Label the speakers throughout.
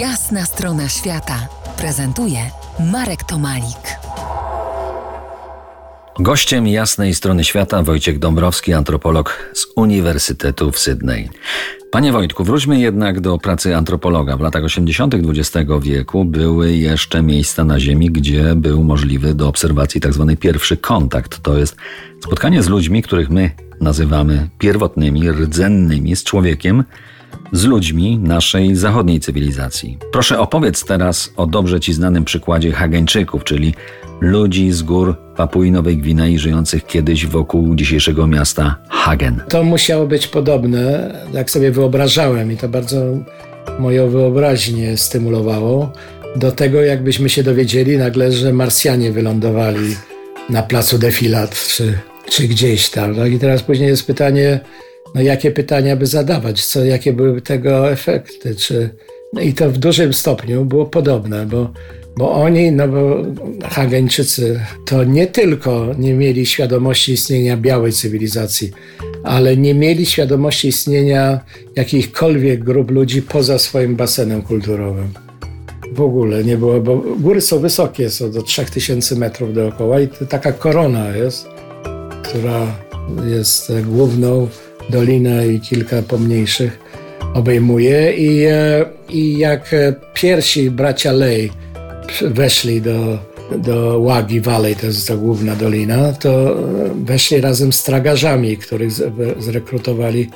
Speaker 1: Jasna strona świata prezentuje Marek Tomalik.
Speaker 2: Gościem jasnej strony świata Wojciech Dąbrowski, antropolog z Uniwersytetu w Sydney. Panie Wojtku, wróćmy jednak do pracy antropologa. W latach 80. XX wieku były jeszcze miejsca na Ziemi, gdzie był możliwy do obserwacji tzw. Tak pierwszy kontakt. To jest spotkanie z ludźmi, których my nazywamy pierwotnymi, rdzennymi, z człowiekiem, z ludźmi naszej zachodniej cywilizacji. Proszę opowiedz teraz o dobrze ci znanym przykładzie Hageńczyków, czyli ludzi z gór Papui Nowej Gwinei żyjących kiedyś wokół dzisiejszego miasta Hagen.
Speaker 3: To musiało być podobne, jak sobie wyobrażałem i to bardzo moją wyobraźnię stymulowało do tego, jakbyśmy się dowiedzieli nagle, że Marsjanie wylądowali na placu defilat czy, czy gdzieś tam. Tak? I teraz później jest pytanie, no jakie pytania by zadawać, co, jakie były tego efekty, czy... No i to w dużym stopniu było podobne, bo, bo oni, no bo Hageńczycy, to nie tylko nie mieli świadomości istnienia białej cywilizacji, ale nie mieli świadomości istnienia jakichkolwiek grup ludzi poza swoim basenem kulturowym. W ogóle nie było, bo góry są wysokie, są do 3000 metrów dookoła i taka korona jest, która jest główną dolinę i kilka pomniejszych obejmuje. I, e, i jak pierwsi bracia Lej weszli do, do Łagi Valley, to jest ta główna dolina, to weszli razem z tragarzami, których zrekrutowali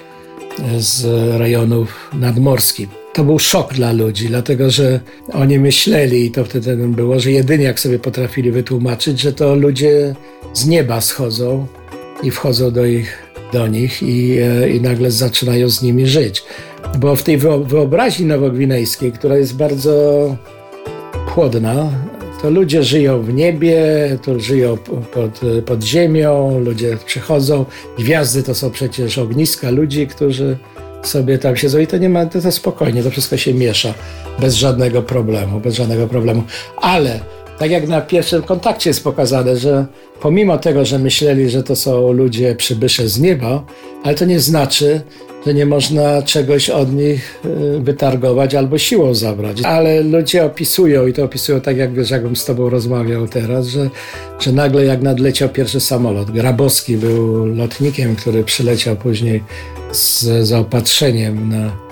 Speaker 3: z rejonów nadmorskich. To był szok dla ludzi, dlatego że oni myśleli, i to wtedy było, że jedynie jak sobie potrafili wytłumaczyć, że to ludzie z nieba schodzą i wchodzą do ich do nich i, e, i nagle zaczynają z nimi żyć. Bo w tej wyobraźni nowogwinejskiej, która jest bardzo płodna, to ludzie żyją w niebie, to żyją pod, pod ziemią, ludzie przychodzą. Gwiazdy to są przecież ogniska ludzi, którzy sobie tam siedzą i to nie ma, to, to spokojnie, to wszystko się miesza bez żadnego problemu, bez żadnego problemu. Ale tak jak na pierwszym kontakcie jest pokazane, że pomimo tego, że myśleli, że to są ludzie przybysze z nieba, ale to nie znaczy, że nie można czegoś od nich y, wytargować albo siłą zabrać. Ale ludzie opisują i to opisują tak, jak wiesz, jakbym z tobą rozmawiał teraz, że, że nagle jak nadleciał pierwszy samolot. Grabowski był lotnikiem, który przyleciał później z zaopatrzeniem na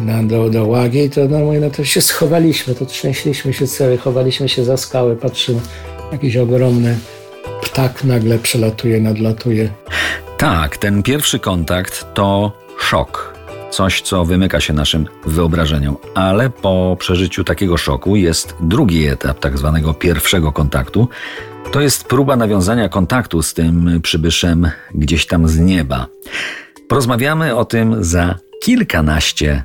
Speaker 3: na, do, do łagi, to no, mówię, no to się schowaliśmy, to trzęśliśmy się cały, chowaliśmy się za skałę, patrzymy, jakiś ogromny ptak nagle przelatuje, nadlatuje.
Speaker 2: Tak, ten pierwszy kontakt to szok. Coś, co wymyka się naszym wyobrażeniom, ale po przeżyciu takiego szoku jest drugi etap tak zwanego pierwszego kontaktu. To jest próba nawiązania kontaktu z tym przybyszem gdzieś tam z nieba. Porozmawiamy o tym za kilkanaście